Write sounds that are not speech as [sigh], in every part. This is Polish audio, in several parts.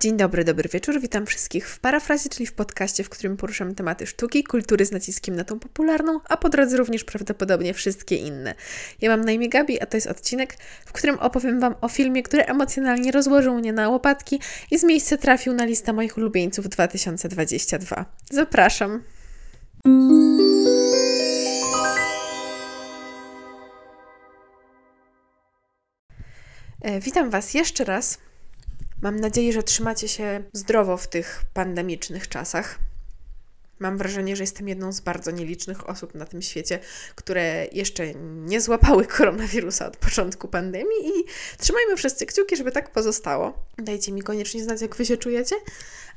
Dzień dobry, dobry wieczór. Witam wszystkich w parafrazie, czyli w podcaście, w którym poruszamy tematy sztuki, kultury z naciskiem na tą popularną, a po drodze również prawdopodobnie wszystkie inne. Ja mam na imię Gabi, a to jest odcinek, w którym opowiem Wam o filmie, który emocjonalnie rozłożył mnie na łopatki i z miejsca trafił na listę moich ulubieńców 2022. Zapraszam! E, witam Was jeszcze raz Mam nadzieję, że trzymacie się zdrowo w tych pandemicznych czasach. Mam wrażenie, że jestem jedną z bardzo nielicznych osób na tym świecie, które jeszcze nie złapały koronawirusa od początku pandemii i trzymajmy wszyscy kciuki, żeby tak pozostało. Dajcie mi koniecznie znać, jak Wy się czujecie.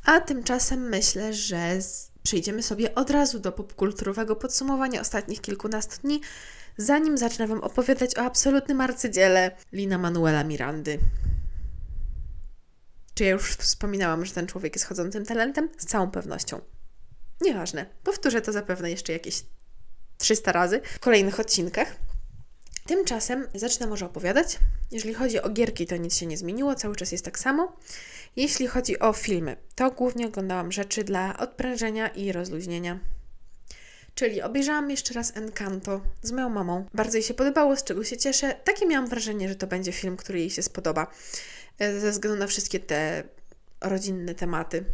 A tymczasem myślę, że przejdziemy sobie od razu do popkulturowego podsumowania ostatnich kilkunastu dni, zanim zacznę Wam opowiadać o absolutnym arcydziele Lina Manuela Mirandy. Czy ja już wspominałam, że ten człowiek jest chodzącym talentem? Z całą pewnością. Nieważne. Powtórzę to zapewne jeszcze jakieś 300 razy w kolejnych odcinkach. Tymczasem zacznę może opowiadać. Jeżeli chodzi o gierki, to nic się nie zmieniło, cały czas jest tak samo. Jeśli chodzi o filmy, to głównie oglądałam rzeczy dla odprężenia i rozluźnienia. Czyli obejrzałam jeszcze raz Encanto z moją mamą. Bardzo jej się podobało, z czego się cieszę. Takie miałam wrażenie, że to będzie film, który jej się spodoba. E, ze względu na wszystkie te rodzinne tematy.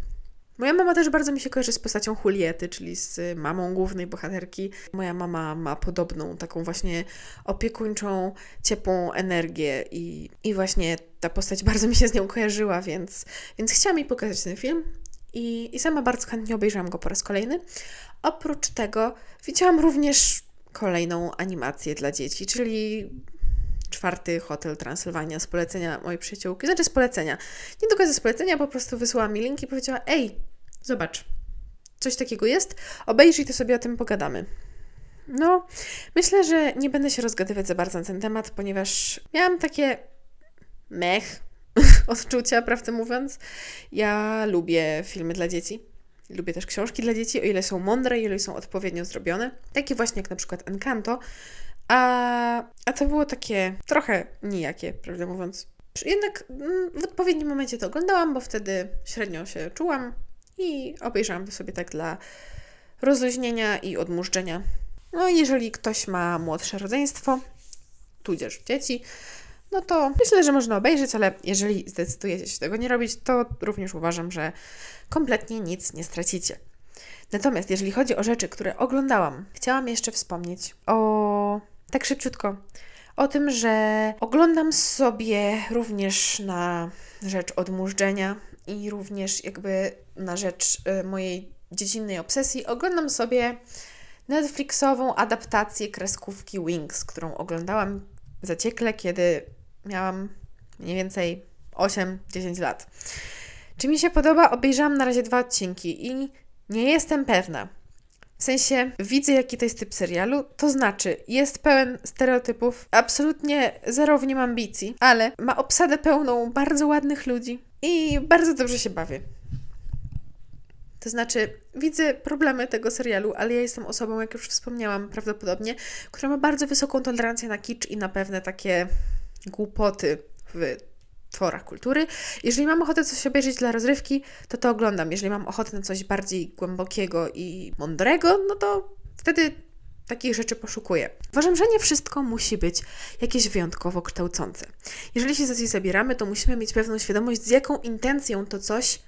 Moja mama też bardzo mi się kojarzy z postacią Juliety, czyli z mamą głównej bohaterki. Moja mama ma podobną, taką właśnie opiekuńczą, ciepłą energię i, i właśnie ta postać bardzo mi się z nią kojarzyła, więc, więc chciałam jej pokazać ten film i, i sama bardzo chętnie obejrzałam go po raz kolejny. Oprócz tego widziałam również kolejną animację dla dzieci, czyli czwarty hotel Transylwania z polecenia mojej przyjaciółki. Znaczy z polecenia. Nie do końca z polecenia, po prostu wysłała mi link i powiedziała: Ej, zobacz, coś takiego jest, obejrzyj to sobie o tym pogadamy. No, myślę, że nie będę się rozgadywać za bardzo na ten temat, ponieważ miałam takie mech [laughs] odczucia, prawdę mówiąc. Ja lubię filmy dla dzieci. Lubię też książki dla dzieci, o ile są mądre, o ile są odpowiednio zrobione. Takie właśnie jak na przykład Encanto, a, a to było takie trochę nijakie, prawdę mówiąc. Jednak mm, w odpowiednim momencie to oglądałam, bo wtedy średnio się czułam i obejrzałam to sobie tak dla rozluźnienia i odmurzczenia. No jeżeli ktoś ma młodsze rodzeństwo, tudzież dzieci, no to myślę, że można obejrzeć, ale jeżeli zdecydujecie się tego nie robić, to również uważam, że kompletnie nic nie stracicie. Natomiast jeżeli chodzi o rzeczy, które oglądałam, chciałam jeszcze wspomnieć o tak szybciutko. O tym, że oglądam sobie również na rzecz odmurzczenia i również jakby na rzecz y, mojej dziecinnej obsesji, oglądam sobie Netflixową adaptację kreskówki Wings, którą oglądałam zaciekle, kiedy miałam mniej więcej 8-10 lat. Czy mi się podoba? Obejrzałam na razie dwa odcinki i nie jestem pewna, w sensie widzę, jaki to jest typ serialu, to znaczy jest pełen stereotypów, absolutnie zero w nim ambicji, ale ma obsadę pełną bardzo ładnych ludzi i bardzo dobrze się bawię. To znaczy, widzę problemy tego serialu, ale ja jestem osobą, jak już wspomniałam, prawdopodobnie, która ma bardzo wysoką tolerancję na kicz i na pewne takie głupoty w tworach kultury. Jeżeli mam ochotę coś obejrzeć dla rozrywki, to to oglądam. Jeżeli mam ochotę na coś bardziej głębokiego i mądrego, no to wtedy takich rzeczy poszukuję. Uważam, że nie wszystko musi być jakieś wyjątkowo kształcące. Jeżeli się za coś zabieramy, to musimy mieć pewną świadomość, z jaką intencją to coś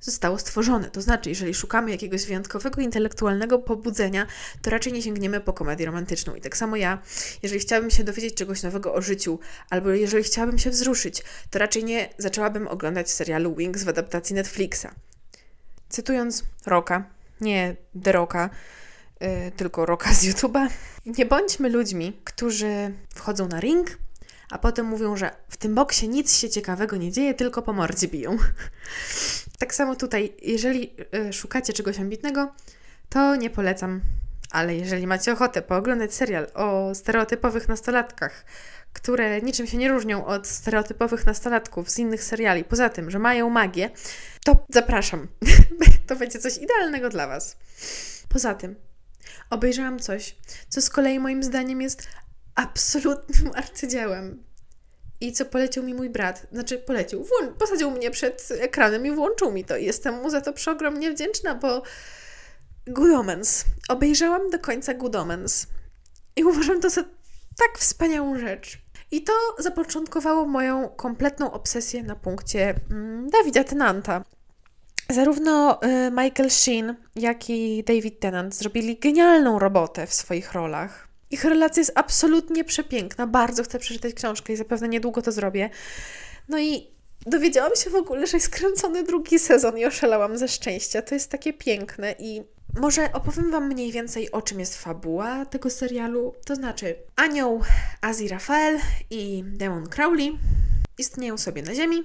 zostało stworzone. To znaczy, jeżeli szukamy jakiegoś wyjątkowego intelektualnego pobudzenia, to raczej nie sięgniemy po komedię romantyczną. I tak samo ja, jeżeli chciałabym się dowiedzieć czegoś nowego o życiu, albo jeżeli chciałabym się wzruszyć, to raczej nie zaczęłabym oglądać serialu Wings w adaptacji Netflixa. Cytując Roka, nie The Roka, yy, tylko Roka z YouTube'a, nie bądźmy ludźmi, którzy wchodzą na ring, a potem mówią, że w tym boksie nic się ciekawego nie dzieje, tylko po mordzie biją. [laughs] tak samo tutaj, jeżeli y, szukacie czegoś ambitnego, to nie polecam. Ale jeżeli macie ochotę pooglądać serial o stereotypowych nastolatkach, które niczym się nie różnią od stereotypowych nastolatków z innych seriali, poza tym, że mają magię, to zapraszam. [laughs] to będzie coś idealnego dla Was. Poza tym, obejrzałam coś, co z kolei moim zdaniem jest absolutnym [laughs] arcydziełem. i co polecił mi mój brat, znaczy polecił, włą- posadził mnie przed ekranem i włączył mi to. Jestem mu za to przeogromnie wdzięczna, bo Good Omens. Obejrzałam do końca Good Omens i uważam to za tak wspaniałą rzecz. I to zapoczątkowało moją kompletną obsesję na punkcie mm, Dawida Tenanta. Zarówno y, Michael Sheen, jak i David Tennant zrobili genialną robotę w swoich rolach. Ich relacja jest absolutnie przepiękna. Bardzo chcę przeczytać książkę i zapewne niedługo to zrobię. No i dowiedziałam się w ogóle, że jest kręcony drugi sezon i oszalałam ze szczęścia. To jest takie piękne i może opowiem Wam mniej więcej o czym jest fabuła tego serialu. To znaczy, anioł Aziraphale i demon Crowley istnieją sobie na Ziemi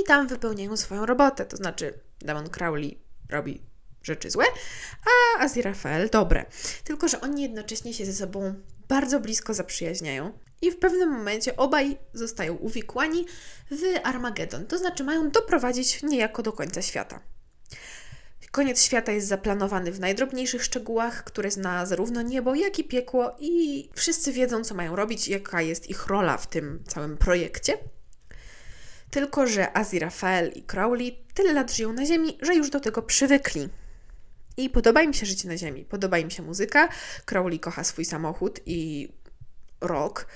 i tam wypełniają swoją robotę. To znaczy, demon Crowley robi rzeczy złe, a Aziraphale dobre. Tylko, że oni jednocześnie się ze sobą bardzo blisko zaprzyjaźniają i w pewnym momencie obaj zostają uwikłani w Armagedon. To znaczy, mają doprowadzić niejako do końca świata. Koniec świata jest zaplanowany w najdrobniejszych szczegółach, które zna zarówno niebo, jak i piekło, i wszyscy wiedzą, co mają robić, jaka jest ich rola w tym całym projekcie. Tylko, że Aziraphale i Crowley tyle lat żyją na Ziemi, że już do tego przywykli. I podoba im się życie na Ziemi, podoba im się muzyka. Crowley kocha swój samochód i rock.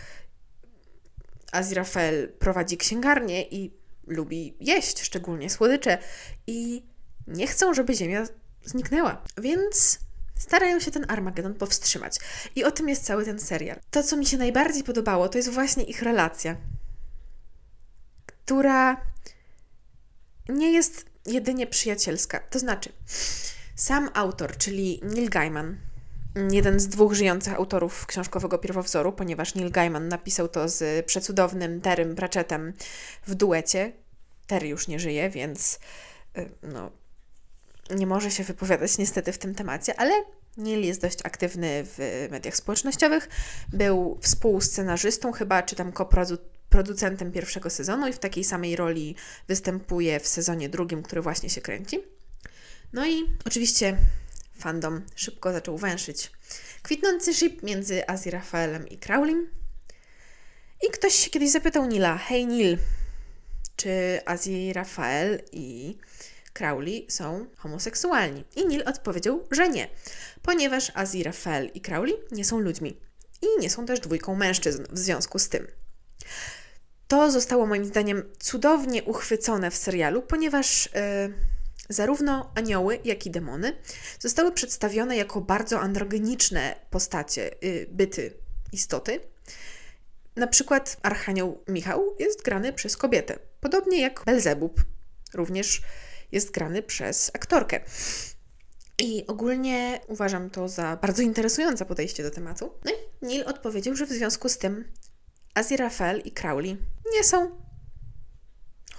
Aziraphale prowadzi księgarnię i lubi jeść, szczególnie słodycze. I nie chcą, żeby Ziemia zniknęła. Więc starają się ten Armagedon powstrzymać. I o tym jest cały ten serial. To, co mi się najbardziej podobało, to jest właśnie ich relacja, która nie jest jedynie przyjacielska. To znaczy, sam autor, czyli Neil Gaiman, jeden z dwóch żyjących autorów książkowego pierwowzoru, ponieważ Neil Gaiman napisał to z przecudownym Terrym Pratchettem w duecie. Terry już nie żyje, więc y, no, nie może się wypowiadać niestety w tym temacie, ale Neil jest dość aktywny w mediach społecznościowych. Był współscenarzystą chyba, czy tam koproducentem pierwszego sezonu i w takiej samej roli występuje w sezonie drugim, który właśnie się kręci. No i oczywiście fandom szybko zaczął węszyć. Kwitnący ship między Azirafaelem i Crowleym. I ktoś się kiedyś zapytał Nila, hej Nil, czy Azirafael i Crowley są homoseksualni. I Neil odpowiedział, że nie, ponieważ Aziraphale i Crowley nie są ludźmi i nie są też dwójką mężczyzn w związku z tym. To zostało moim zdaniem cudownie uchwycone w serialu, ponieważ yy, zarówno anioły, jak i demony zostały przedstawione jako bardzo androgeniczne postacie, yy, byty, istoty. Na przykład Archanioł Michał jest grany przez kobietę, podobnie jak Belzebub, również jest grany przez aktorkę. I ogólnie uważam to za bardzo interesujące podejście do tematu. No i Neil odpowiedział, że w związku z tym Aziraphale i Crowley nie są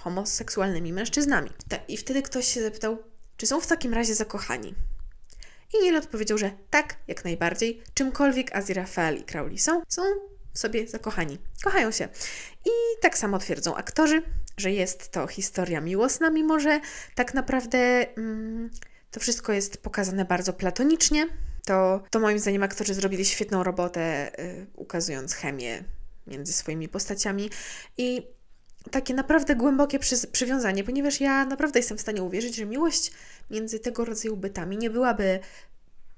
homoseksualnymi mężczyznami. I wtedy ktoś się zapytał, czy są w takim razie zakochani. I Neil odpowiedział, że tak, jak najbardziej, czymkolwiek Aziraphale i Crowley są, są sobie zakochani. Kochają się. I tak samo twierdzą aktorzy, że jest to historia miłosna, mimo że tak naprawdę mm, to wszystko jest pokazane bardzo platonicznie. To, to moim zdaniem aktorzy zrobili świetną robotę, y, ukazując chemię między swoimi postaciami i takie naprawdę głębokie przy, przywiązanie, ponieważ ja naprawdę jestem w stanie uwierzyć, że miłość między tego rodzaju bytami nie byłaby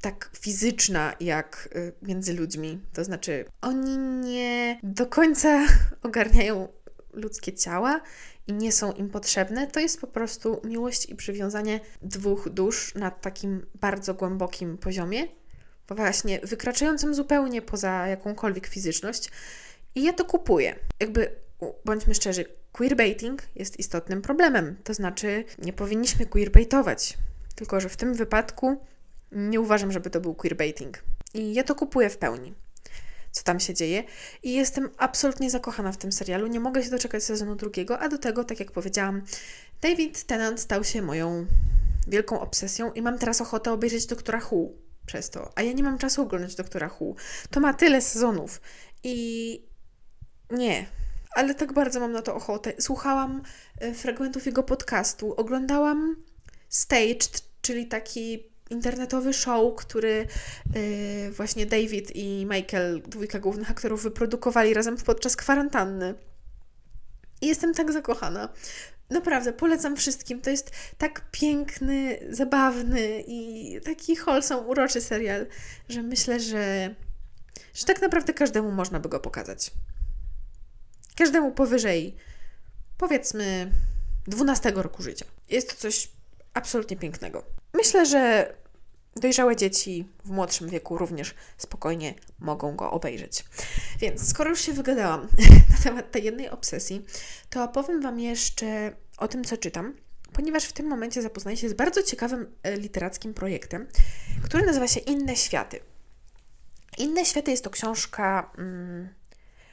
tak fizyczna jak y, między ludźmi. To znaczy, oni nie do końca [laughs] ogarniają ludzkie ciała i nie są im potrzebne. To jest po prostu miłość i przywiązanie dwóch dusz na takim bardzo głębokim poziomie, właśnie wykraczającym zupełnie poza jakąkolwiek fizyczność. I ja to kupuję. Jakby, bądźmy szczerzy, queerbaiting jest istotnym problemem. To znaczy, nie powinniśmy queerbaitować. Tylko, że w tym wypadku nie uważam, żeby to był queerbaiting. I ja to kupuję w pełni, co tam się dzieje. I jestem absolutnie zakochana w tym serialu. Nie mogę się doczekać sezonu drugiego, a do tego, tak jak powiedziałam, David Tennant stał się moją wielką obsesją i mam teraz ochotę obejrzeć Doktora Who przez to. A ja nie mam czasu oglądać Doktora Who. To ma tyle sezonów. I nie, ale tak bardzo mam na to ochotę. Słuchałam e, fragmentów jego podcastu, oglądałam Staged, czyli taki internetowy show, który yy, właśnie David i Michael, dwójka głównych aktorów, wyprodukowali razem podczas kwarantanny. I jestem tak zakochana. Naprawdę, polecam wszystkim. To jest tak piękny, zabawny i taki wholesome, uroczy serial, że myślę, że, że tak naprawdę każdemu można by go pokazać. Każdemu powyżej, powiedzmy, 12 roku życia. Jest to coś absolutnie pięknego. Myślę, że dojrzałe dzieci w młodszym wieku również spokojnie mogą go obejrzeć. Więc skoro już się wygadałam [laughs] na temat tej jednej obsesji, to opowiem Wam jeszcze o tym, co czytam, ponieważ w tym momencie zapoznaję się z bardzo ciekawym e, literackim projektem, który nazywa się Inne Światy. Inne Światy jest to książka. Mm,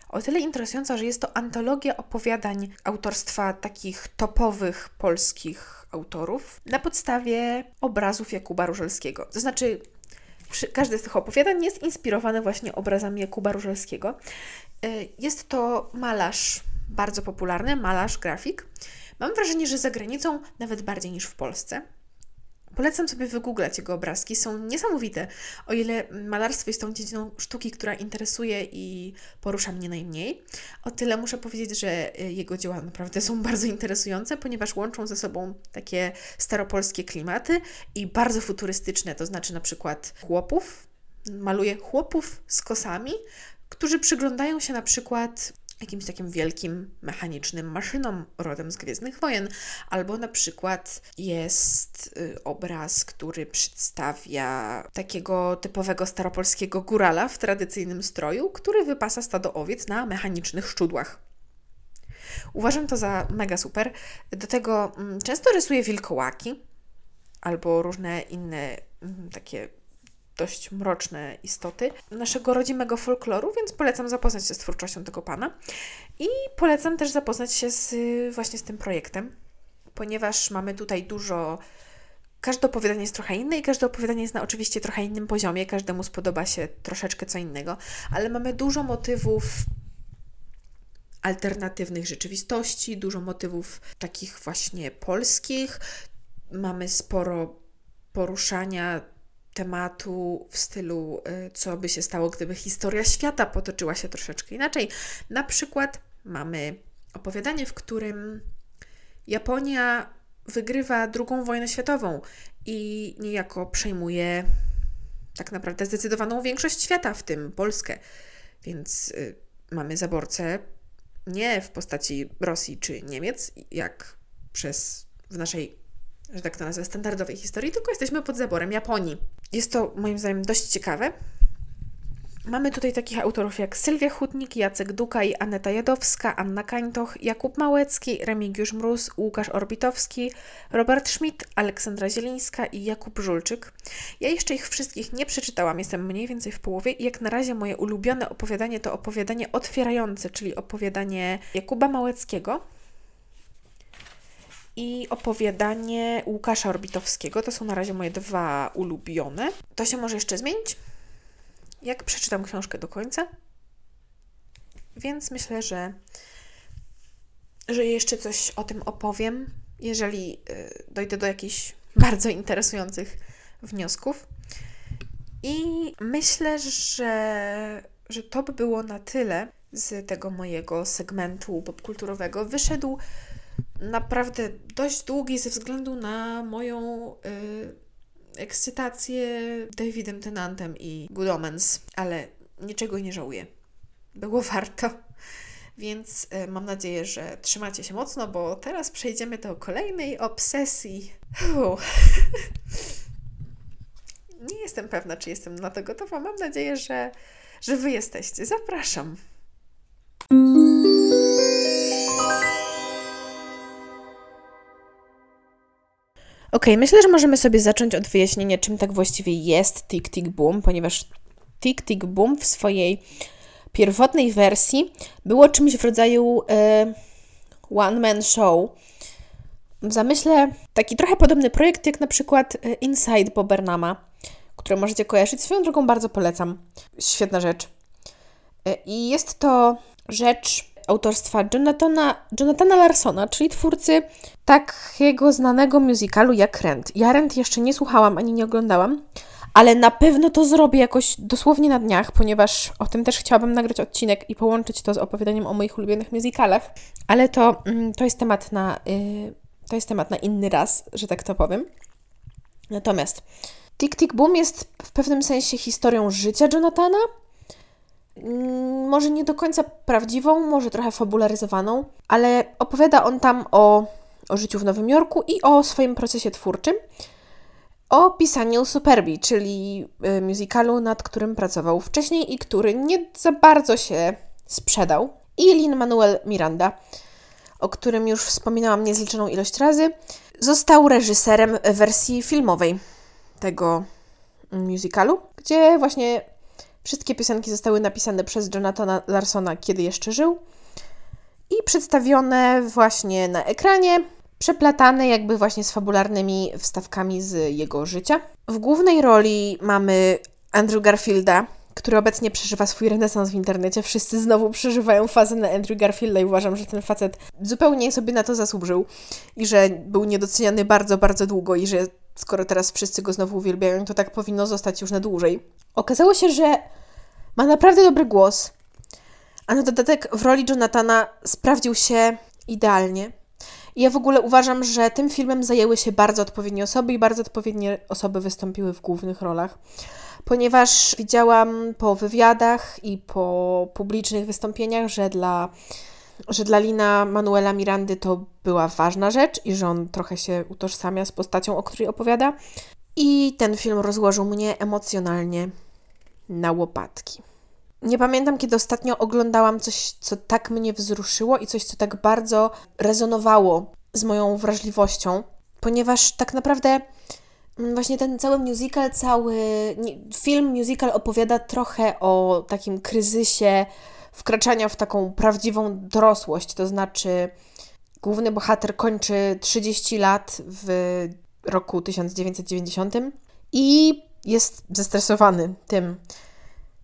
o tyle interesująca, że jest to antologia opowiadań autorstwa takich topowych polskich autorów na podstawie obrazów Jakuba Różelskiego. To znaczy, każde z tych opowiadań jest inspirowane właśnie obrazami Jakuba Różelskiego. E, jest to malarz bardzo popularny, malarz, grafik. Mam wrażenie, że za granicą nawet bardziej niż w Polsce. Polecam sobie wygooglać jego obrazki, są niesamowite. O ile malarstwo jest tą dziedziną sztuki, która interesuje i porusza mnie najmniej, o tyle muszę powiedzieć, że y, jego dzieła naprawdę są [laughs] bardzo interesujące, ponieważ łączą ze sobą takie staropolskie klimaty i bardzo futurystyczne, to znaczy na przykład chłopów, maluje chłopów z kosami, którzy przyglądają się na przykład jakimś takim wielkim mechanicznym maszynom rodem z Gwiezdnych Wojen, albo na przykład jest y, obraz, który przedstawia takiego typowego staropolskiego górala w tradycyjnym stroju, który wypasa stado owiec na mechanicznych szczudłach. Uważam to za mega super. Do tego mm, często rysuję wilkołaki albo różne inne mm, takie dość mroczne istoty naszego rodzimego folkloru, więc polecam zapoznać się z twórczością tego pana. I polecam też zapoznać się z, właśnie z tym projektem, ponieważ mamy tutaj dużo. Każde opowiadanie jest trochę inne i każde opowiadanie jest na oczywiście trochę innym poziomie, każdemu spodoba się troszeczkę co innego, ale mamy dużo motywów alternatywnych rzeczywistości, dużo motywów takich właśnie polskich. Mamy sporo poruszania tematu w stylu, y, co by się stało, gdyby historia świata potoczyła się troszeczkę inaczej. Na przykład mamy opowiadanie, w którym Japonia wygrywa II wojnę światową i niejako przejmuje tak naprawdę zdecydowaną większość świata, w tym Polskę. Więc y, mamy zaborcę nie w postaci Rosji czy Niemiec, jak przez w naszej że tak to nazwę, standardowej historii, tylko jesteśmy pod zaborem Japonii. Jest to moim zdaniem dość ciekawe. Mamy tutaj takich autorów jak Sylwia Hutnik, Jacek Duka i Aneta Jadowska, Anna Kańtoch, Jakub Małecki, Remigiusz Mróz, Łukasz Orbitowski, Robert Schmidt, Aleksandra Zielińska i Jakub Żulczyk. Ja jeszcze ich wszystkich nie przeczytałam, jestem mniej więcej w połowie i jak na razie moje ulubione opowiadanie to opowiadanie otwierające, czyli opowiadanie Jakuba Małeckiego, i opowiadanie Łukasza Orbitowskiego. To są na razie moje dwa ulubione. To się może jeszcze zmienić, jak przeczytam książkę do końca. Więc myślę, że, że jeszcze coś o tym opowiem, jeżeli y, dojdę do jakichś bardzo interesujących wniosków. I myślę, że, że to by było na tyle z tego mojego segmentu popkulturowego. Wyszedł naprawdę dość długi ze względu na moją y, ekscytację Davidem Tenantem i Good Omens, ale niczego nie żałuję. Było [laughs] warto. Więc y, mam nadzieję, że trzymacie się mocno, bo teraz przejdziemy do kolejnej obsesji. [laughs] nie jestem pewna, czy jestem na to gotowa. Mam nadzieję, że, że Wy jesteście. Zapraszam. Ok, myślę, że możemy sobie zacząć od wyjaśnienia, czym tak właściwie jest Tick Tick Boom, ponieważ Tick Tick Boom w swojej pierwotnej wersji było czymś w rodzaju e, one-man show. W zamyśle taki trochę podobny projekt jak na przykład e, Inside Bobernama, który możecie kojarzyć. Swoją drogą bardzo polecam. Świetna rzecz. E, I jest to rzecz autorstwa Jonathana, Jonathana Larsona, czyli twórcy takiego znanego musicalu jak Rent. Ja Rent jeszcze nie słuchałam ani nie oglądałam, ale na pewno to zrobię jakoś dosłownie na dniach, ponieważ o tym też chciałabym nagrać odcinek i połączyć to z opowiadaniem o moich ulubionych musicalach, ale to, mm, to jest temat na, yy, to jest temat na inny raz, że tak to powiem. Natomiast Tick Tick Boom jest w pewnym sensie historią życia Jonathana, może nie do końca prawdziwą, może trochę fabularyzowaną, ale opowiada on tam o, o życiu w Nowym Jorku i o swoim procesie twórczym o pisaniu Superbi, czyli y, musicalu, nad którym pracował wcześniej i który nie za bardzo się sprzedał. I Lin-Manuel Miranda, o którym już wspominałam niezliczoną ilość razy, został reżyserem wersji filmowej tego musicalu, gdzie właśnie wszystkie piosenki zostały napisane przez Jonathana Larsona, kiedy jeszcze żył i przedstawione właśnie na ekranie przeplatane jakby właśnie z fabularnymi wstawkami z jego życia. W głównej roli mamy Andrew Garfielda, który obecnie przeżywa swój renesans w internecie. Wszyscy znowu przeżywają fazę na Andrew Garfielda i uważam, że ten facet zupełnie sobie na to zasłużył i że był niedoceniany bardzo, bardzo długo i że skoro teraz wszyscy go znowu uwielbiają, to tak powinno zostać już na dłużej. Okazało się, że ma naprawdę dobry głos, a na dodatek w roli Jonathana sprawdził się idealnie. I ja w ogóle uważam, że tym filmem zajęły się bardzo odpowiednie osoby i bardzo odpowiednie osoby wystąpiły w głównych rolach. Ponieważ widziałam po wywiadach i po publicznych wystąpieniach, że dla, że dla Lina Manuela Mirandy to była ważna rzecz i że on trochę się utożsamia z postacią, o której opowiada. I ten film rozłożył mnie emocjonalnie na łopatki. Nie pamiętam, kiedy ostatnio oglądałam coś, co tak mnie wzruszyło i coś, co tak bardzo rezonowało z moją wrażliwością, ponieważ tak naprawdę mm, właśnie ten cały musical, cały film musical opowiada trochę o takim kryzysie wkraczania w taką prawdziwą dorosłość, to znaczy główny bohater kończy 30 lat w roku 1990 i jest zestresowany tym,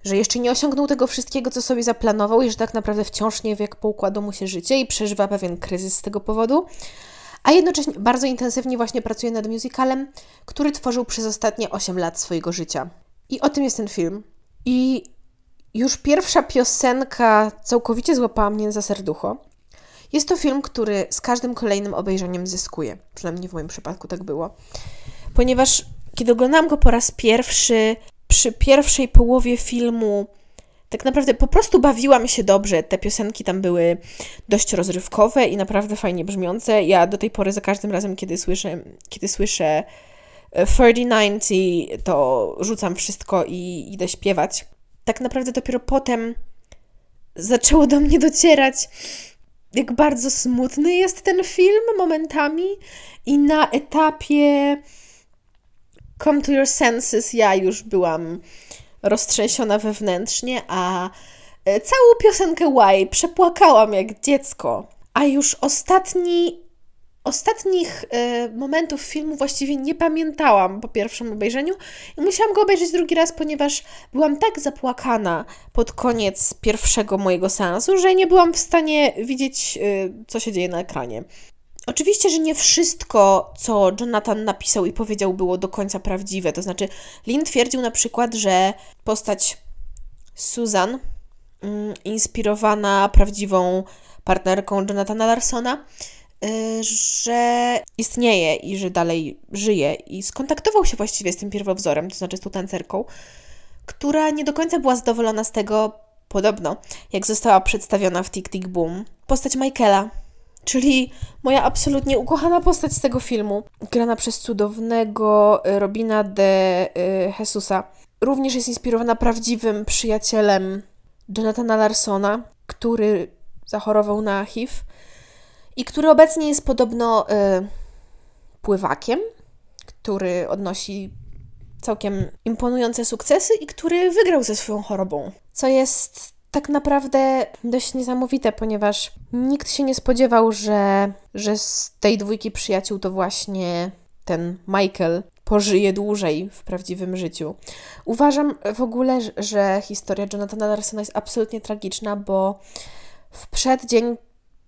że jeszcze nie osiągnął tego wszystkiego, co sobie zaplanował i że tak naprawdę wciąż nie wie, jak poukładał mu się życie i przeżywa pewien kryzys z tego powodu, a jednocześnie bardzo intensywnie właśnie pracuje nad musicalem, który tworzył przez ostatnie 8 lat swojego życia. I o tym jest ten film. I już pierwsza piosenka całkowicie złapała mnie za serducho. Jest to film, który z każdym kolejnym obejrzeniem zyskuje. Przynajmniej w moim przypadku tak było. Ponieważ kiedy oglądałam go po raz pierwszy, przy pierwszej połowie filmu tak naprawdę po prostu bawiłam się dobrze. Te piosenki tam były dość rozrywkowe i naprawdę fajnie brzmiące. Ja do tej pory za każdym razem, kiedy słyszę, kiedy słyszę 3090, e, to rzucam wszystko i idę śpiewać. Tak naprawdę dopiero potem zaczęło do mnie docierać, jak bardzo smutny jest ten film momentami i na etapie Come to Your Senses ja już byłam roztrzęsiona wewnętrznie, a e, całą piosenkę Why przepłakałam jak dziecko. A już ostatni, ostatnich y, momentów filmu właściwie nie pamiętałam po pierwszym obejrzeniu i musiałam go obejrzeć drugi raz, ponieważ byłam tak zapłakana pod koniec pierwszego mojego seansu, że nie byłam w stanie widzieć, y, co się dzieje na ekranie. Oczywiście, że nie wszystko, co Jonathan napisał i powiedział, było do końca prawdziwe. To znaczy, Lin twierdził na przykład, że postać Susan, mm, inspirowana prawdziwą partnerką Jonathana Larsona, że istnieje i że dalej żyje. I skontaktował się właściwie z tym pierwowzorem, to znaczy z tą tancerką, która nie do końca była zadowolona z tego, podobno, jak została przedstawiona w Tick Tick Boom. Postać Michaela Czyli moja absolutnie ukochana postać z tego filmu, grana przez cudownego y, Robina de y, Jesusa, również jest inspirowana prawdziwym przyjacielem Jonathana Larsona, który zachorował na HIV i który obecnie jest podobno y, pływakiem, który odnosi całkiem imponujące sukcesy i który wygrał ze swoją chorobą. Co jest tak naprawdę dość niesamowite, ponieważ nikt się nie spodziewał, że, że z tej dwójki przyjaciół to właśnie ten Michael pożyje dłużej w prawdziwym życiu. Uważam w ogóle, że historia Jonathana Larsona jest absolutnie tragiczna, bo w przeddzień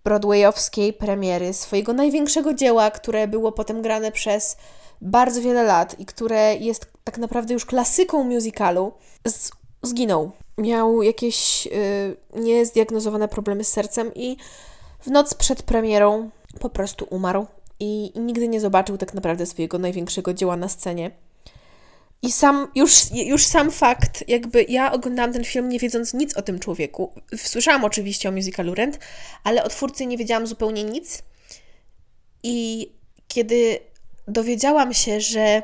broadwayowskiej premiery swojego największego dzieła, które było potem grane przez bardzo wiele lat i które jest tak naprawdę już klasyką musicalu, z, zginął. Miał jakieś y, niezdiagnozowane problemy z sercem i w noc przed premierą po prostu umarł i, i nigdy nie zobaczył tak naprawdę swojego największego dzieła na scenie. I sam, już, już sam fakt, jakby ja oglądałam ten film nie wiedząc nic o tym człowieku. Słyszałam oczywiście o musicalu Rent, ale o twórcy nie wiedziałam zupełnie nic. I kiedy dowiedziałam się, że,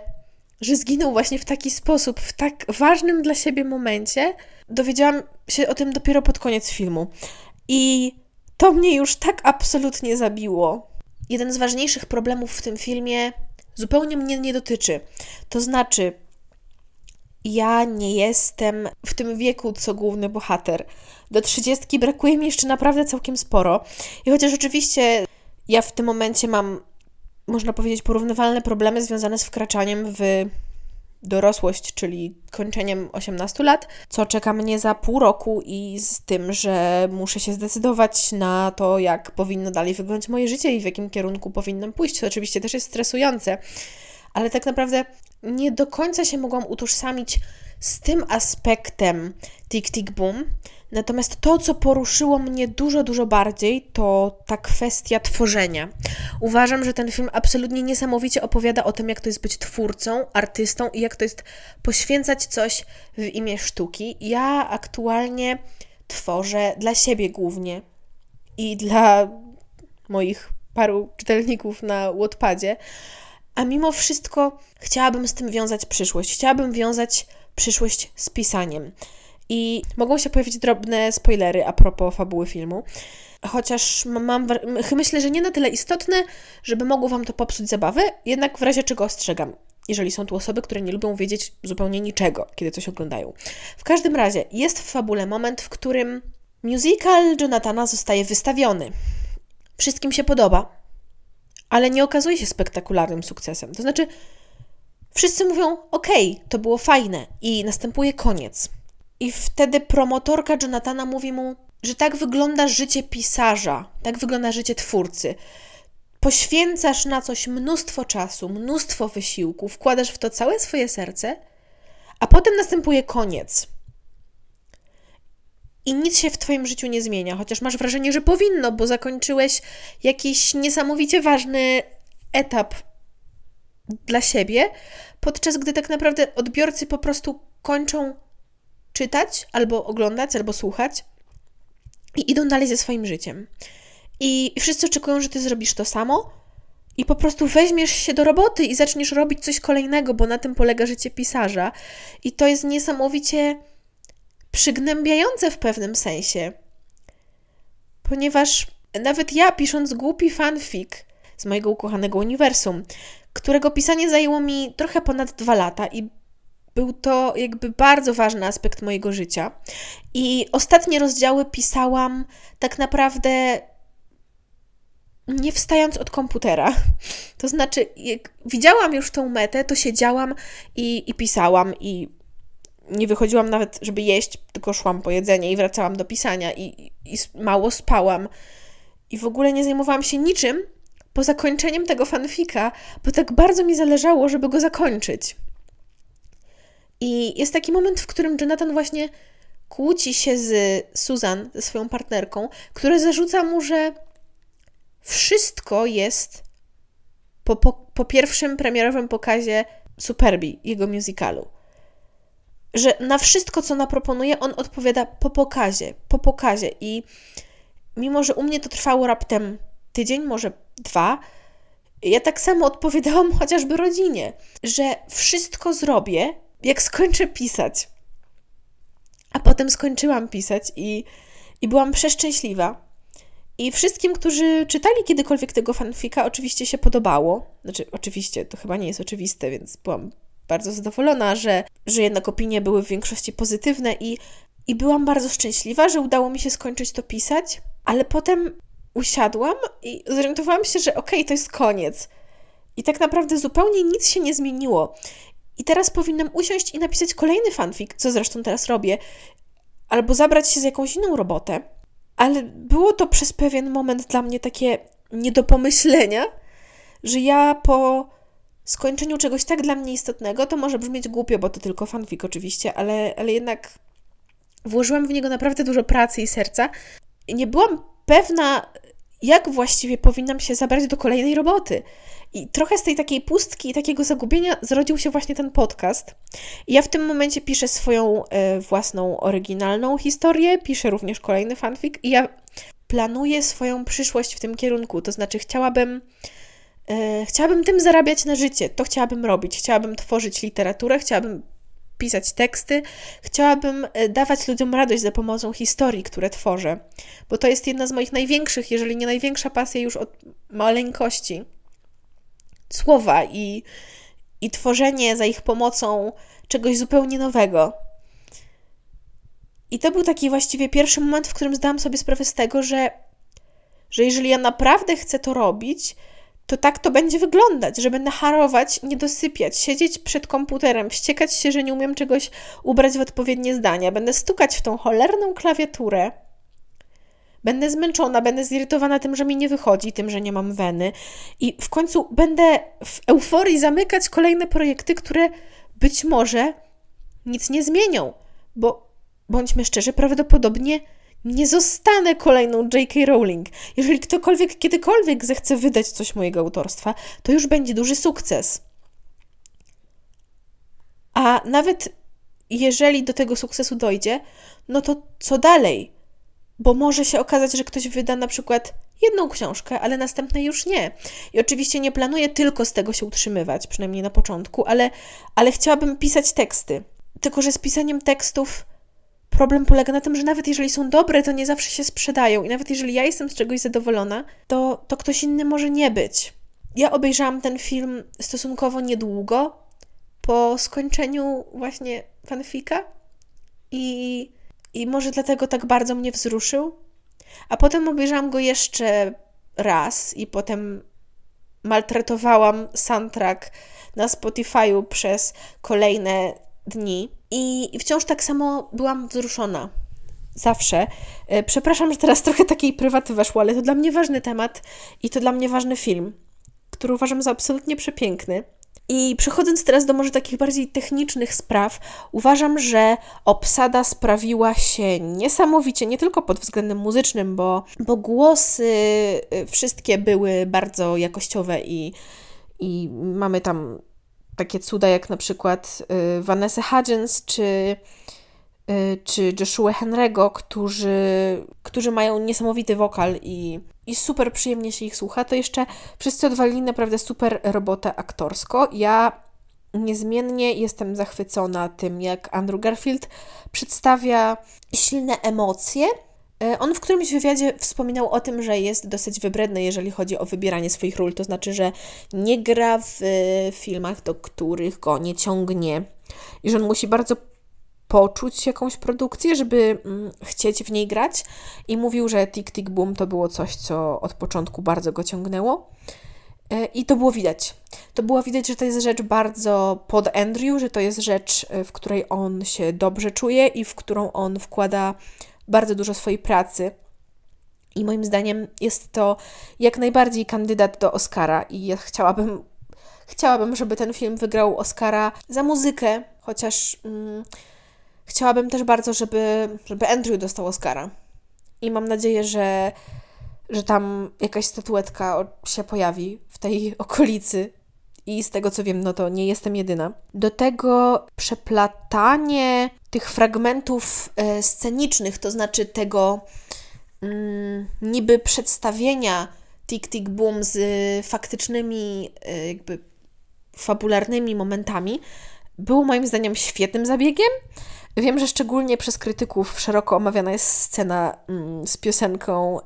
że zginął właśnie w taki sposób, w tak ważnym dla siebie momencie, dowiedziałam się o tym dopiero pod koniec filmu. I to mnie już tak absolutnie zabiło. Jeden z ważniejszych problemów w tym filmie zupełnie mnie nie dotyczy. To znaczy, ja nie jestem w tym wieku, co główny bohater. Do trzydziestki brakuje mi jeszcze naprawdę całkiem sporo. I chociaż oczywiście ja w tym momencie mam, można powiedzieć, porównywalne problemy związane z wkraczaniem w dorosłość, czyli kończeniem 18 lat, co czeka mnie za pół roku i z tym, że muszę się zdecydować na to, jak powinno dalej wyglądać moje życie i w jakim kierunku powinnam pójść. To oczywiście też jest stresujące, ale tak naprawdę nie do końca się mogłam utożsamić z tym aspektem Tick Tick Boom. Natomiast to, co poruszyło mnie dużo, dużo bardziej, to ta kwestia tworzenia. Uważam, że ten film absolutnie niesamowicie opowiada o tym, jak to jest być twórcą, artystą i jak to jest poświęcać coś w imię sztuki. Ja aktualnie tworzę dla siebie głównie i dla moich paru czytelników na Wattpadzie, a mimo wszystko chciałabym z tym wiązać przyszłość. Chciałabym wiązać przyszłość z pisaniem. I mogą się pojawić drobne spoilery a propos fabuły filmu. Chociaż mam, myślę, że nie na tyle istotne, żeby mogło Wam to popsuć zabawę, jednak w razie czego ostrzegam, jeżeli są tu osoby, które nie lubią wiedzieć zupełnie niczego, kiedy coś oglądają. W każdym razie jest w fabule moment, w którym musical Jonathana zostaje wystawiony. Wszystkim się podoba, ale nie okazuje się spektakularnym sukcesem. To znaczy, wszyscy mówią: OK, to było fajne, i następuje koniec. I wtedy promotorka Jonathana mówi mu, że tak wygląda życie pisarza, tak wygląda życie twórcy. Poświęcasz na coś mnóstwo czasu, mnóstwo wysiłku, wkładasz w to całe swoje serce, a potem następuje koniec. I nic się w Twoim życiu nie zmienia, chociaż masz wrażenie, że powinno, bo zakończyłeś jakiś niesamowicie ważny etap dla siebie, podczas gdy tak naprawdę odbiorcy po prostu kończą czytać, albo oglądać, albo słuchać i idą dalej ze swoim życiem. I wszyscy oczekują, że ty zrobisz to samo i po prostu weźmiesz się do roboty i zaczniesz robić coś kolejnego, bo na tym polega życie pisarza. I to jest niesamowicie przygnębiające w pewnym sensie. Ponieważ nawet ja, pisząc głupi fanfic z mojego ukochanego uniwersum, którego pisanie zajęło mi trochę ponad dwa lata i był to jakby bardzo ważny aspekt mojego życia. I ostatnie rozdziały pisałam tak naprawdę nie wstając od komputera. To znaczy, jak widziałam już tą metę, to siedziałam i, i pisałam, i nie wychodziłam nawet, żeby jeść, tylko szłam po jedzenie i wracałam do pisania, i, i mało spałam. I w ogóle nie zajmowałam się niczym po zakończeniem tego fanfika, bo tak bardzo mi zależało, żeby go zakończyć. I jest taki moment, w którym Jonathan właśnie kłóci się z Susan, ze swoją partnerką, która zarzuca mu, że wszystko jest po, po, po pierwszym premierowym pokazie Superbi, jego musicalu. Że na wszystko, co naproponuje, on odpowiada po pokazie, po pokazie. I mimo, że u mnie to trwało raptem tydzień, może dwa, ja tak samo odpowiadałam [laughs] chociażby rodzinie, że wszystko zrobię, jak skończę pisać. A potem skończyłam pisać i, i byłam przeszczęśliwa. I wszystkim, którzy czytali kiedykolwiek tego fanfika, oczywiście się podobało. Znaczy, oczywiście, to chyba nie jest oczywiste, więc byłam bardzo zadowolona, że, że jednak opinie były w większości pozytywne i, i byłam bardzo szczęśliwa, że udało mi się skończyć to pisać, ale potem usiadłam i zorientowałam się, że okej, okay, to jest koniec. I tak naprawdę zupełnie nic się nie zmieniło. I teraz powinnam usiąść i napisać kolejny fanfic, co zresztą teraz robię, albo zabrać się z jakąś inną robotę. Ale było to przez pewien moment dla mnie takie nie do pomyślenia, że ja po skończeniu czegoś tak dla mnie istotnego, to może brzmieć głupio, bo to tylko fanfic oczywiście, ale, ale jednak włożyłam w niego naprawdę dużo pracy i serca. Nie byłam pewna, jak właściwie powinnam się zabrać do kolejnej roboty. I trochę z tej takiej pustki i takiego zagubienia zrodził się właśnie ten podcast. I ja w tym momencie piszę swoją y, własną oryginalną historię, piszę również kolejny fanfic i ja planuję swoją przyszłość w tym kierunku. To znaczy, chciałabym. Y, chciałabym tym zarabiać na życie. To chciałabym robić. Chciałabym tworzyć literaturę, chciałabym pisać teksty, chciałabym e, dawać ludziom radość za pomocą historii, które tworzę, bo to jest jedna z moich największych, jeżeli nie największa pasja już od maleńkości. Słowa i, i tworzenie za ich pomocą czegoś zupełnie nowego. I to był taki właściwie pierwszy moment, w którym zdałam sobie sprawę z tego, że, że jeżeli ja naprawdę chcę to robić, to tak to będzie wyglądać, że będę harować, nie dosypiać, siedzieć przed komputerem, wściekać się, że nie umiem czegoś ubrać w odpowiednie zdania, będę stukać w tą cholerną klawiaturę, będę zmęczona, będę zirytowana tym, że mi nie wychodzi, tym, że nie mam weny. I w końcu będę w euforii zamykać kolejne projekty, które być może nic nie zmienią, bo bądźmy szczerzy, prawdopodobnie nie zostanę kolejną J.K. Rowling. Jeżeli ktokolwiek kiedykolwiek zechce wydać coś mojego autorstwa, to już będzie duży sukces. A nawet jeżeli do tego sukcesu dojdzie, no to co dalej? Bo może się okazać, że ktoś wyda na przykład jedną książkę, ale następnej już nie. I oczywiście nie planuję tylko z tego się utrzymywać, przynajmniej na początku, ale, ale chciałabym pisać teksty. Tylko, że z pisaniem tekstów Problem polega na tym, że nawet jeżeli są dobre, to nie zawsze się sprzedają. I nawet jeżeli ja jestem z czegoś zadowolona, to, to ktoś inny może nie być. Ja obejrzałam ten film stosunkowo niedługo po skończeniu właśnie fanfika i, i może dlatego tak bardzo mnie wzruszył. A potem obejrzałam go jeszcze raz i potem maltretowałam soundtrack na Spotify'u przez kolejne dni. I, wciąż tak samo byłam wzruszona. Zawsze. E, przepraszam, że teraz trochę takiej prywaty weszło, ale to dla mnie ważny temat i to dla mnie ważny film, który uważam za absolutnie przepiękny. I przechodząc teraz do może takich bardziej technicznych spraw, uważam, że obsada sprawiła się niesamowicie, nie tylko pod względem muzycznym, bo, bo głosy e, wszystkie były bardzo jakościowe i, i mamy tam takie cuda jak na przykład y, Vanessa Hudgens czy, y, czy Joshua Henry'ego, którzy, którzy mają niesamowity wokal i, i super przyjemnie się ich słucha, to jeszcze wszyscy odwalili naprawdę super robotę aktorsko. Ja niezmiennie jestem zachwycona tym, jak Andrew Garfield przedstawia silne emocje, on w którymś wywiadzie wspominał o tym, że jest dosyć wybredny, jeżeli chodzi o wybieranie swoich ról, to znaczy, że nie gra w e, filmach, do których go nie ciągnie i że on musi bardzo poczuć jakąś produkcję, żeby mm, chcieć w niej grać. I mówił, że Tick Tick Boom to było coś, co od początku bardzo go ciągnęło. E, I to było widać. To było widać, że to jest rzecz bardzo pod Andrew, że to jest rzecz, w której on się dobrze czuje i w którą on wkłada bardzo dużo swojej pracy. I moim zdaniem jest to jak najbardziej kandydat do Oscara i ja chciałabym, chciałabym, żeby ten film wygrał Oscara za muzykę, chociaż mm, chciałabym też bardzo, żeby, żeby Andrew dostał Oscara. I mam nadzieję, że, że tam jakaś statuetka się pojawi w tej okolicy. I z tego co wiem, no to nie jestem jedyna. Do tego przeplatanie tych fragmentów e, scenicznych, to znaczy tego mm, niby przedstawienia Tick Tick Boom z faktycznymi, e, jakby fabularnymi momentami, było moim zdaniem świetnym zabiegiem. Wiem, że szczególnie przez krytyków szeroko omawiana jest scena mm, z piosenką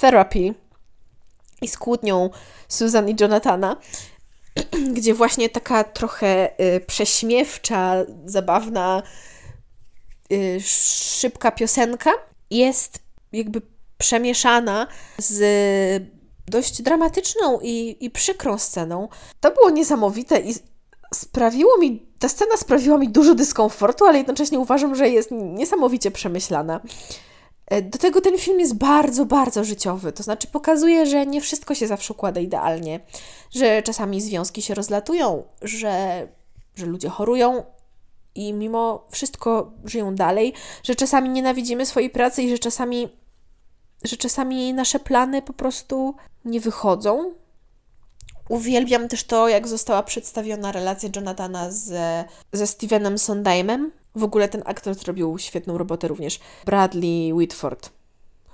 Therapy i z kłótnią Susan i Jonathana, [clears throat] gdzie właśnie taka trochę prześmiewcza, zabawna Y, szybka piosenka jest jakby przemieszana z dość dramatyczną i, i przykrą sceną. To było niesamowite i sprawiło mi, ta scena sprawiła mi dużo dyskomfortu, ale jednocześnie uważam, że jest niesamowicie przemyślana. E, do tego ten film jest bardzo, bardzo życiowy. To znaczy pokazuje, że nie wszystko się zawsze układa idealnie, że czasami związki się rozlatują, że, że ludzie chorują i mimo wszystko żyją dalej, że czasami nienawidzimy swojej pracy i że czasami, że czasami nasze plany po prostu nie wychodzą. Uwielbiam też to, jak została przedstawiona relacja Jonathana ze, ze Stevenem Sondheimem. W ogóle ten aktor zrobił świetną robotę również. Bradley Whitford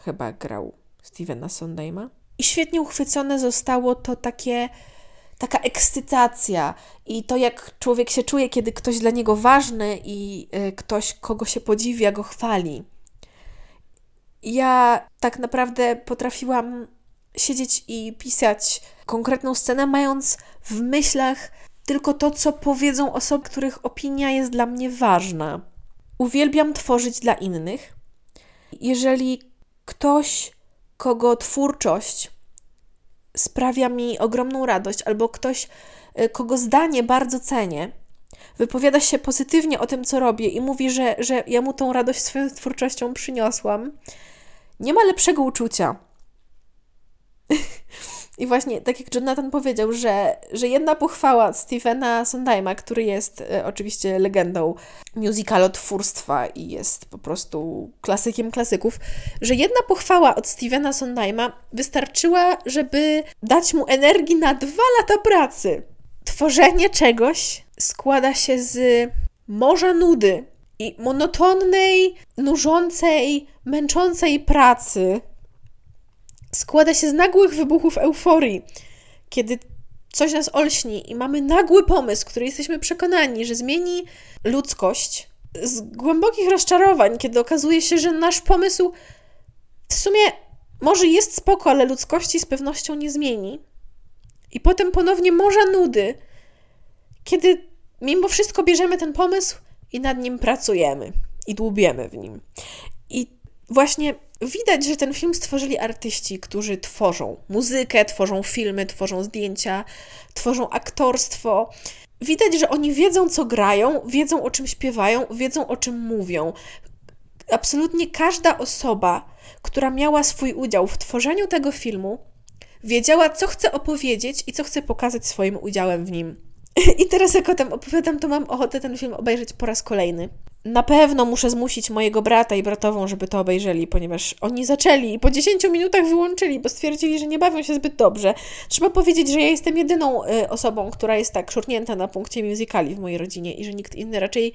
chyba grał Stevena Sondheima. I świetnie uchwycone zostało to takie taka ekscytacja i to, jak człowiek się czuje, kiedy ktoś dla niego ważny i y, ktoś, kogo się podziwia, go chwali. Ja tak naprawdę potrafiłam siedzieć i pisać konkretną scenę, mając w myślach tylko to, co powiedzą osoby, których opinia jest dla mnie ważna. Uwielbiam tworzyć dla innych. Jeżeli ktoś, kogo twórczość sprawia mi ogromną radość, albo ktoś, y, kogo zdanie bardzo cenię, wypowiada się pozytywnie o tym, co robię i mówi, że, że ja mu tą radość swoją twórczością przyniosłam, nie ma lepszego uczucia. [laughs] I właśnie, tak jak Jonathan powiedział, że, że jedna pochwała Stephena Sondheima, który jest e, oczywiście legendą musicalotwórstwa i jest po prostu klasykiem klasyków, że jedna pochwała od Stephena Sondheima wystarczyła, żeby dać mu energii na dwa lata pracy. Tworzenie czegoś składa się z morza nudy i monotonnej, nużącej, męczącej pracy, składa się z nagłych wybuchów euforii, kiedy coś nas olśni i mamy nagły pomysł, który jesteśmy przekonani, że zmieni ludzkość, z głębokich rozczarowań, kiedy okazuje się, że nasz pomysł w sumie może jest spoko, ale ludzkości z pewnością nie zmieni. I potem ponownie morza nudy, kiedy mimo wszystko bierzemy ten pomysł i nad nim pracujemy i dłubiemy w nim. I właśnie widać, że ten film stworzyli artyści, którzy tworzą muzykę, tworzą filmy, tworzą zdjęcia, tworzą aktorstwo. Widać, że oni wiedzą, co grają, wiedzą, o czym śpiewają, wiedzą, o czym mówią. Absolutnie każda osoba, która miała swój udział w tworzeniu tego filmu, wiedziała, co chce opowiedzieć i co chce pokazać swoim udziałem w nim. [laughs] I teraz, jak o tym opowiadam, to mam ochotę ten film obejrzeć po raz kolejny na pewno muszę zmusić mojego brata i bratową, żeby to obejrzeli, ponieważ oni zaczęli i po 10 minutach wyłączyli, bo stwierdzili, że nie bawią się zbyt dobrze. Trzeba powiedzieć, że ja jestem jedyną y, osobą, która jest tak szurnięta na punkcie musicali w mojej rodzinie i że nikt inny raczej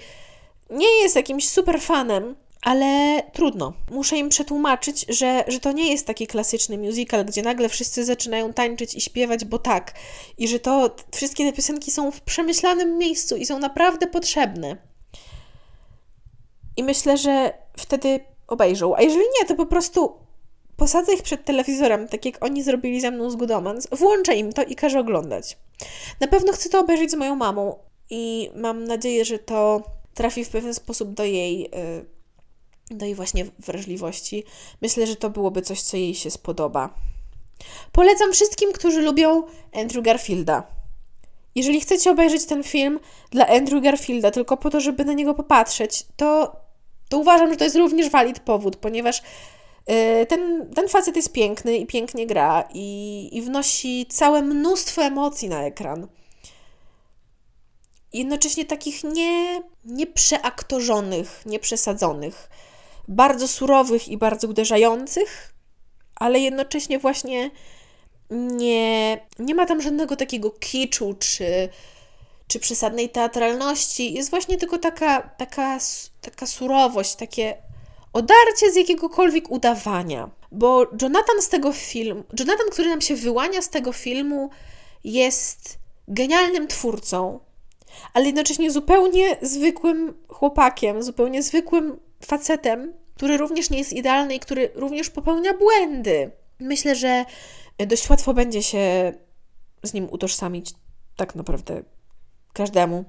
nie jest jakimś super fanem, ale trudno. Muszę im przetłumaczyć, że, że to nie jest taki klasyczny musical, gdzie nagle wszyscy zaczynają tańczyć i śpiewać, bo tak. I że to wszystkie te piosenki są w przemyślanym miejscu i są naprawdę potrzebne. I myślę, że wtedy obejrzą. A jeżeli nie, to po prostu posadzę ich przed telewizorem, tak jak oni zrobili ze mną z Goodomans, włączę im to i każę oglądać. Na pewno chcę to obejrzeć z moją mamą i mam nadzieję, że to trafi w pewien sposób do jej, y, do jej właśnie wrażliwości. Myślę, że to byłoby coś, co jej się spodoba. Polecam wszystkim, którzy lubią Andrew Garfielda. Jeżeli chcecie obejrzeć ten film dla Andrew Garfielda tylko po to, żeby na niego popatrzeć, to to uważam, że to jest również walid powód, ponieważ y, ten, ten facet jest piękny i pięknie gra i, i wnosi całe mnóstwo emocji na ekran. Jednocześnie takich nie, nie przeaktorzonych, nie przesadzonych, bardzo surowych i bardzo uderzających, ale jednocześnie właśnie nie, nie ma tam żadnego takiego kiczu czy czy przesadnej teatralności, jest właśnie tylko taka, taka, taka surowość, takie odarcie z jakiegokolwiek udawania. Bo Jonathan z tego filmu, Jonathan, który nam się wyłania z tego filmu, jest genialnym twórcą, ale jednocześnie zupełnie zwykłym chłopakiem, zupełnie zwykłym facetem, który również nie jest idealny i który również popełnia błędy. Myślę, że dość łatwo będzie się z nim utożsamić tak naprawdę każdemu.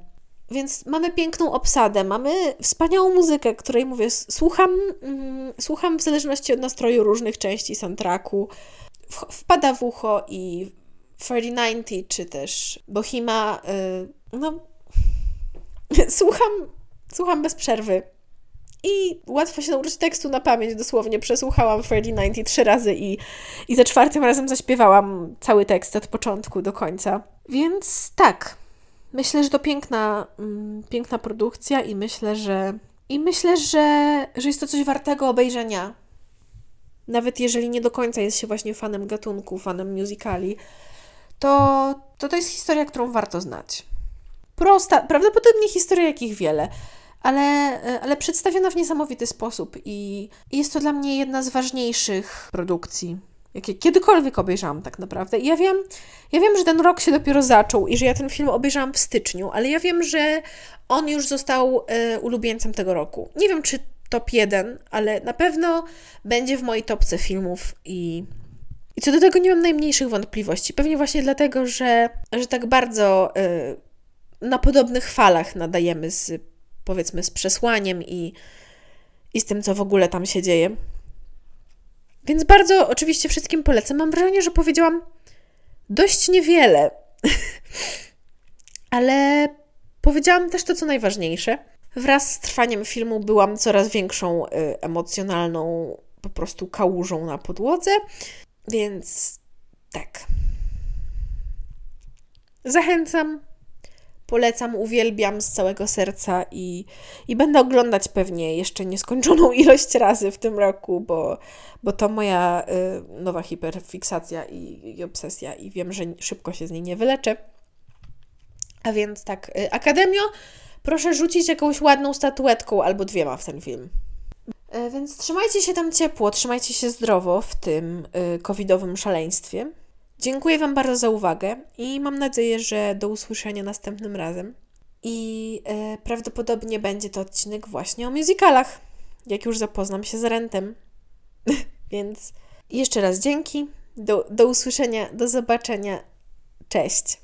Więc mamy piękną obsadę, mamy wspaniałą muzykę, której mówię, słucham, mm, słucham w zależności od nastroju różnych części soundtracku. Wpada w ucho i 3090 czy też Bohima, yy, no [laughs] słucham, słucham bez przerwy. i łatwo się nauczyć tekstu na pamięć. Dosłownie przesłuchałam Freddy 93 razy i, i za czwartym razem zaśpiewałam cały tekst od początku do końca. Więc tak, myślę, że to piękna, mm, piękna produkcja i myślę, że i myślę, że, że jest to coś wartego obejrzenia. Nawet jeżeli nie do końca jest się właśnie fanem gatunku, fanem musicali, to, to to jest historia, którą warto znać. Prosta, prawdopodobnie historia jakich wiele, ale, ale przedstawiona w niesamowity sposób i, i jest to dla mnie jedna z ważniejszych produkcji, jakie kiedykolwiek obejrzałam tak naprawdę. I ja wiem, ja wiem, że ten rok się dopiero zaczął i że ja ten film obejrzałam w styczniu, ale ja wiem, że on już został e, ulubieńcem tego roku. Nie wiem, czy top 1, ale na pewno będzie w mojej topce filmów i i co do tego nie mam najmniejszych wątpliwości. Pewnie właśnie dlatego, że, że tak bardzo y, na podobnych falach nadajemy z, powiedzmy, z przesłaniem i, i z tym, co w ogóle tam się dzieje. Więc bardzo oczywiście wszystkim polecam. Mam wrażenie, że powiedziałam dość niewiele, [laughs] ale powiedziałam też to, co najważniejsze. Wraz z trwaniem filmu byłam coraz większą y, emocjonalną po prostu kałużą na podłodze. Więc tak. Zachęcam, polecam, uwielbiam z całego serca i, i będę oglądać pewnie jeszcze nieskończoną [laughs] ilość razy w tym roku, bo, bo to moja y, nowa hiperfiksacja i, i obsesja i wiem, że szybko się z niej nie wyleczę. A więc tak, y, Akademio, proszę rzucić jakąś ładną statuetką albo dwiema w ten film. E, więc trzymajcie się tam ciepło, trzymajcie się zdrowo w tym y, covidowym szaleństwie. Dziękuję Wam bardzo za uwagę i mam nadzieję, że do usłyszenia następnym razem. I y, prawdopodobnie będzie to odcinek właśnie o musicalach, jak już zapoznam się z Rentem. [laughs] Więc jeszcze raz dzięki, do, do usłyszenia, do zobaczenia. Cześć.